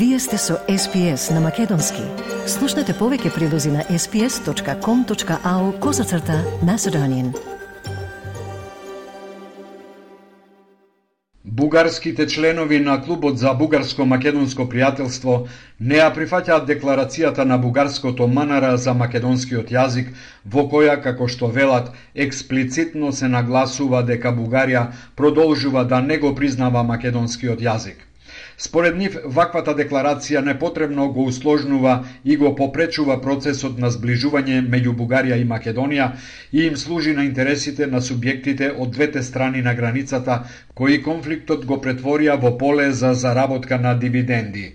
Вие сте со SPS на Македонски. Слушнете повеќе прилози на sps.com.au козацрта на Седонин. Бугарските членови на Клубот за бугарско-македонско пријателство не ја прифаќаат декларацијата на бугарското манара за македонскиот јазик, во која, како што велат, експлицитно се нагласува дека Бугарија продолжува да не го признава македонскиот јазик. Според нив, ваквата декларација непотребно го усложнува и го попречува процесот на сближување меѓу Бугарија и Македонија и им служи на интересите на субјектите од двете страни на границата, кои конфликтот го претворија во поле за заработка на дивиденди.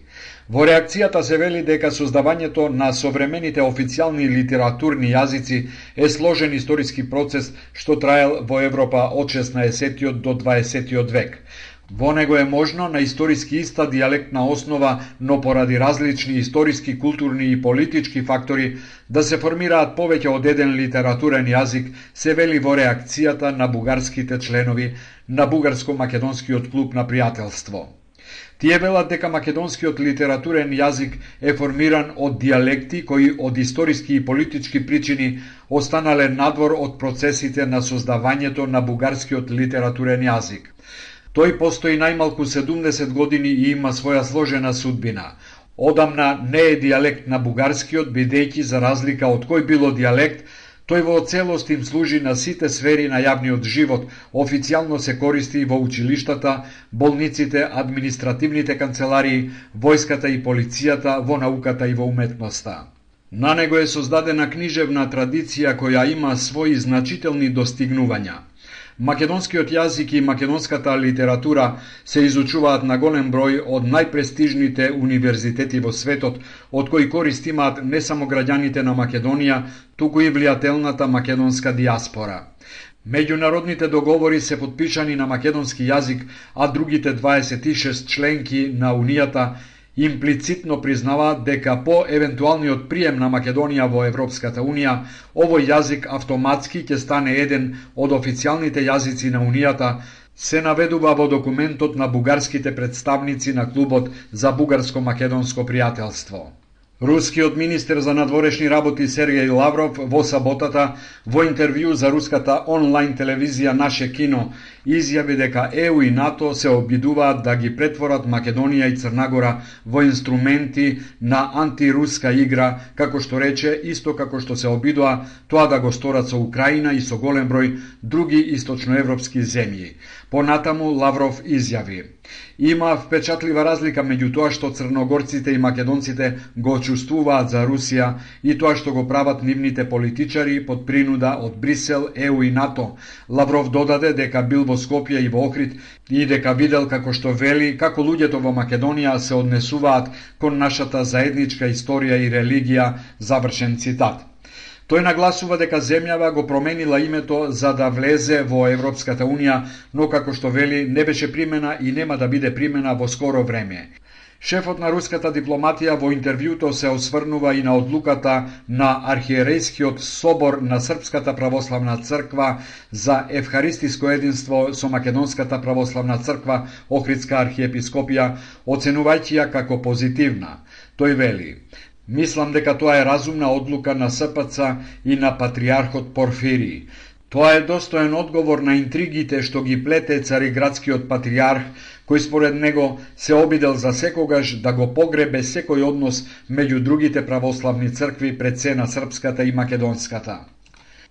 Во реакцијата се вели дека создавањето на современите официјални литературни јазици е сложен историски процес што траел во Европа од 16 до 20 век. Во него е можно на историски иста диалектна основа, но поради различни историски, културни и политички фактори, да се формираат повеќе од еден литературен јазик, се вели во реакцијата на бугарските членови на Бугарско-македонскиот клуб на пријателство. Тие велат дека македонскиот литературен јазик е формиран од диалекти кои од историски и политички причини останале надвор од процесите на создавањето на бугарскиот литературен јазик. Тој постои најмалку 70 години и има своја сложена судбина. Одамна не е диалект на бугарскиот, бидејќи за разлика од кој било диалект, тој во целост им служи на сите сфери на јавниот живот, официјално се користи во училиштата, болниците, административните канцеларии, војската и полицијата, во науката и во уметноста. На него е создадена книжевна традиција која има своји значителни достигнувања. Македонскиот јазик и македонската литература се изучуваат на голем број од најпрестижните универзитети во светот, од кои корист имаат не само граѓаните на Македонија, туку и влијателната македонска диаспора. Меѓународните договори се подпишани на македонски јазик, а другите 26 членки на Унијата имплицитно признава дека по евентуалниот прием на Македонија во Европската Унија, овој јазик автоматски ќе стане еден од официјалните јазици на Унијата, се наведува во документот на бугарските представници на клубот за бугарско-македонско пријателство. Рускиот министер за надворешни работи Сергеј Лавров во саботата во интервју за руската онлайн телевизија Наше кино изјави дека ЕУ и НАТО се обидуваат да ги претворат Македонија и Црнагора во инструменти на антируска игра, како што рече, исто како што се обидува тоа да го сторат со Украина и со голем број други источноевропски земји. Понатаму Лавров изјави Има впечатлива разлика меѓу тоа што црногорците и македонците го чувствуваат за Русија и тоа што го прават нивните политичари под принуда од Брисел, ЕУ и НАТО. Лавров додаде дека бил во Скопје и во Охрид и дека видел како што вели како луѓето во Македонија се однесуваат кон нашата заедничка историја и религија, завршен цитат. Тој нагласува дека земјава го променила името за да влезе во Европската Унија, но како што вели не беше примена и нема да биде примена во скоро време. Шефот на руската дипломатија во интервјуто се осврнува и на одлуката на архиерејскиот собор на Српската православна црква за евхаристиско единство со Македонската православна црква Охридска архиепископија, оценувајќи ја како позитивна. Тој вели: Мислам дека тоа е разумна одлука на СПЦ и на патриархот Порфири. Тоа е достоен одговор на интригите што ги плете цариградскиот патриарх, кој според него се обидел за секогаш да го погребе секој однос меѓу другите православни цркви пред се на српската и македонската.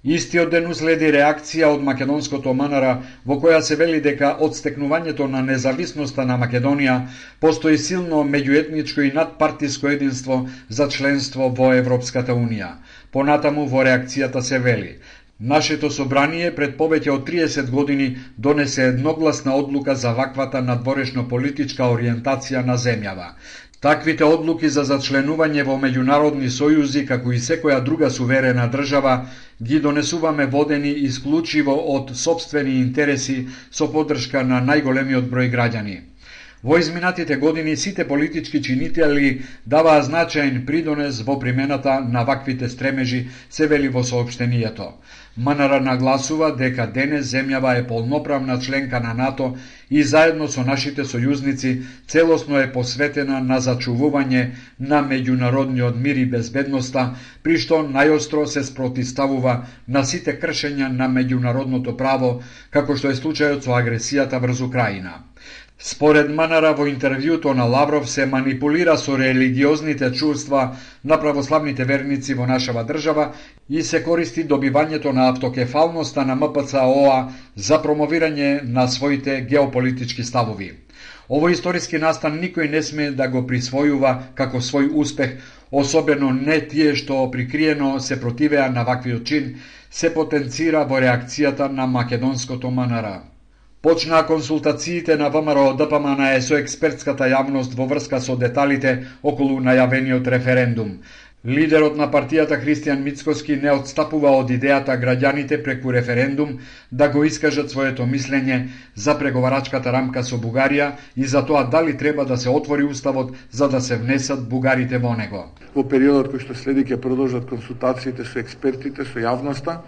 Истиот ден уследи реакција од македонското манара во која се вели дека од стекнувањето на независноста на Македонија постои силно меѓуетничко и надпартиско единство за членство во Европската Унија. Понатаму во реакцијата се вели Нашето собрание пред повеќе од 30 години донесе едногласна одлука за ваквата надворешно политичка ориентација на земјава. Таквите одлуки за зачленување во меѓународни сојузи, како и секоја друга суверена држава, ги донесуваме водени исклучиво од собствени интереси со поддршка на најголемиот број граѓани. Во изминатите години сите политички чинители даваа значаен придонес во примената на ваквите стремежи, се вели во сообштенијето. МНР нагласува дека денес земјава е полноправна членка на НАТО и заедно со нашите сојузници целосно е посветена на зачувување на меѓународниот мир и безбедноста, при што најостро се спротиставува на сите кршења на меѓународното право, како што е случајот со агресијата врз Украина. Според Манара во интервјуто на Лавров се манипулира со религиозните чувства на православните верници во нашава држава и се користи добивањето на автокефалноста на МПЦ-ОА за промовирање на своите геополитички ставови. Овој историски настан никој не сме да го присвојува како свој успех, особено не тие што прикриено се противеа на ваквиот чин, се потенцира во реакцијата на македонското Манара. Почнаа консултациите на ВМРО ДПМН со експертската јавност во врска со деталите околу најавениот референдум. Лидерот на партијата Христијан Мицкоски не отстапува од идејата граѓаните преку референдум да го искажат своето мислење за преговарачката рамка со Бугарија и за тоа дали треба да се отвори уставот за да се внесат бугарите во него. Во периодот кој што следи ќе продолжат консултациите со експертите, со јавноста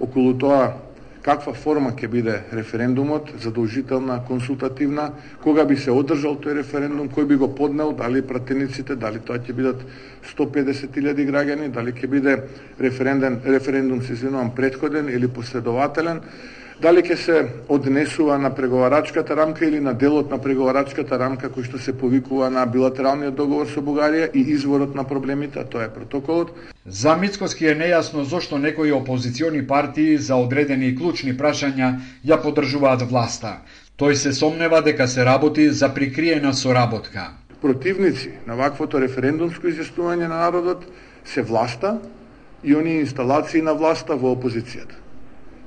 околу тоа каква форма ќе биде референдумот, задолжителна, консултативна, кога би се одржал тој референдум, кој би го поднел, дали пратениците, дали тоа ќе бидат 150.000 граѓани, дали ќе биде референдум, референдум се извинувам, предходен или последователен, дали ќе се однесува на преговарачката рамка или на делот на преговарачката рамка кој што се повикува на билатералниот договор со Бугарија и изворот на проблемите, а тоа е протоколот. За Мицкоски е нејасно зошто некои опозициони партии за одредени клучни прашања ја поддржуваат власта. Тој се сомнева дека се работи за прикриена соработка. Противници на ваквото референдумско изјаснување на народот се власта и они инсталации на власта во опозицијата.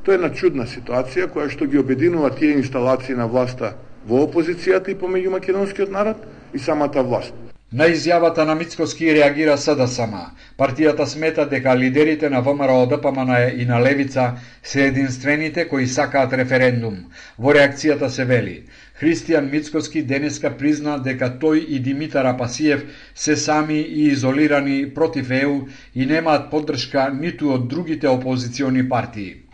Тоа е една чудна ситуација која што ги обединува тие инсталации на власта во опозицијата и помеѓу македонскиот народ и самата власт. На изјавата на Мицкоски реагира СДСМ. Партијата смета дека лидерите на ВМРО ДПМН и на Левица се единствените кои сакаат референдум. Во реакцијата се вели Христијан Мицкоски денеска призна дека тој и Димитар Апасиев се сами и изолирани против ЕУ и немаат поддршка ниту од другите опозициони партии.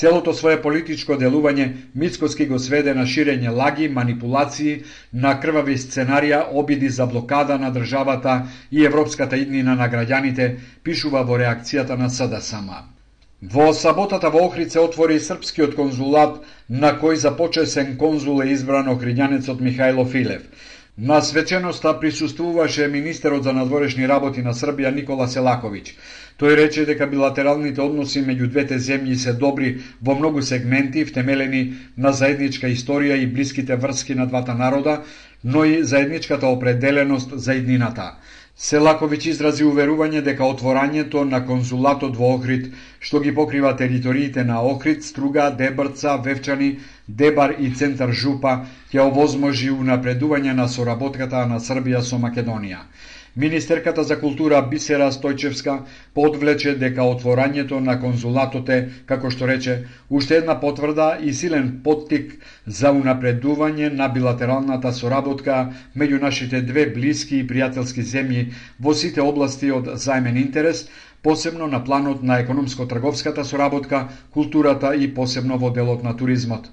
Целото свое политичко делување Мицкоски го сведе на ширење лаги, манипулации, на крвави сценарија, обиди за блокада на државата и европската иднина на граѓаните, пишува во реакцијата на СДСМ. Во саботата во Охрид се отвори српскиот конзулат, на кој за почесен конзул е избран охриѓанецот Михајло Филев. На свеченоста присуствуваше министерот за надворешни работи на Србија Никола Селаковиќ. Тој рече дека билатералните односи меѓу двете земји се добри во многу сегменти, втемелени на заедничка историја и блиските врски на двата народа, но и заедничката определеност за еднината. Селаковиќ изрази уверување дека отворањето на конзулатот во Охрид, што ги покрива териториите на Охрид, Струга, Дебрца, Вевчани, Дебар и Центар Жупа, ќе овозможи унапредување на соработката на Србија со Македонија. Министерката за култура Бисера Стојчевска подвлече дека отворањето на конзулатот е, како што рече, уште една потврда и силен поттик за унапредување на билатералната соработка меѓу нашите две блиски и пријателски земји во сите области од заемен интерес, посебно на планот на економско-трговската соработка, културата и посебно во делот на туризмот.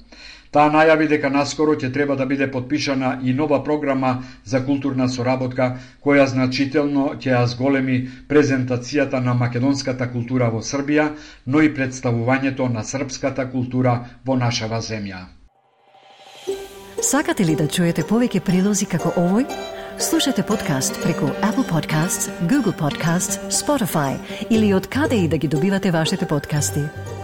Таа најави дека наскоро ќе треба да биде подпишана и нова програма за културна соработка, која значително ќе ја зголеми презентацијата на македонската култура во Србија, но и представувањето на српската култура во нашава земја. Сакате ли да чуете повеќе прилози како овој? Слушате подкаст преку Apple Podcasts, Google Podcasts, Spotify или од каде и да ги добивате вашите подкасти.